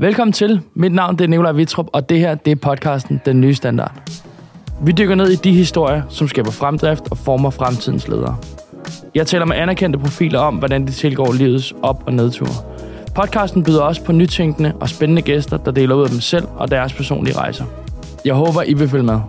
Velkommen til. Mit navn det er Nikolaj Vitrup, og det her det er podcasten Den Nye Standard. Vi dykker ned i de historier, som skaber fremdrift og former fremtidens ledere. Jeg taler med anerkendte profiler om, hvordan de tilgår livets op- og nedture. Podcasten byder også på nytænkende og spændende gæster, der deler ud af dem selv og deres personlige rejser. Jeg håber, I vil følge med.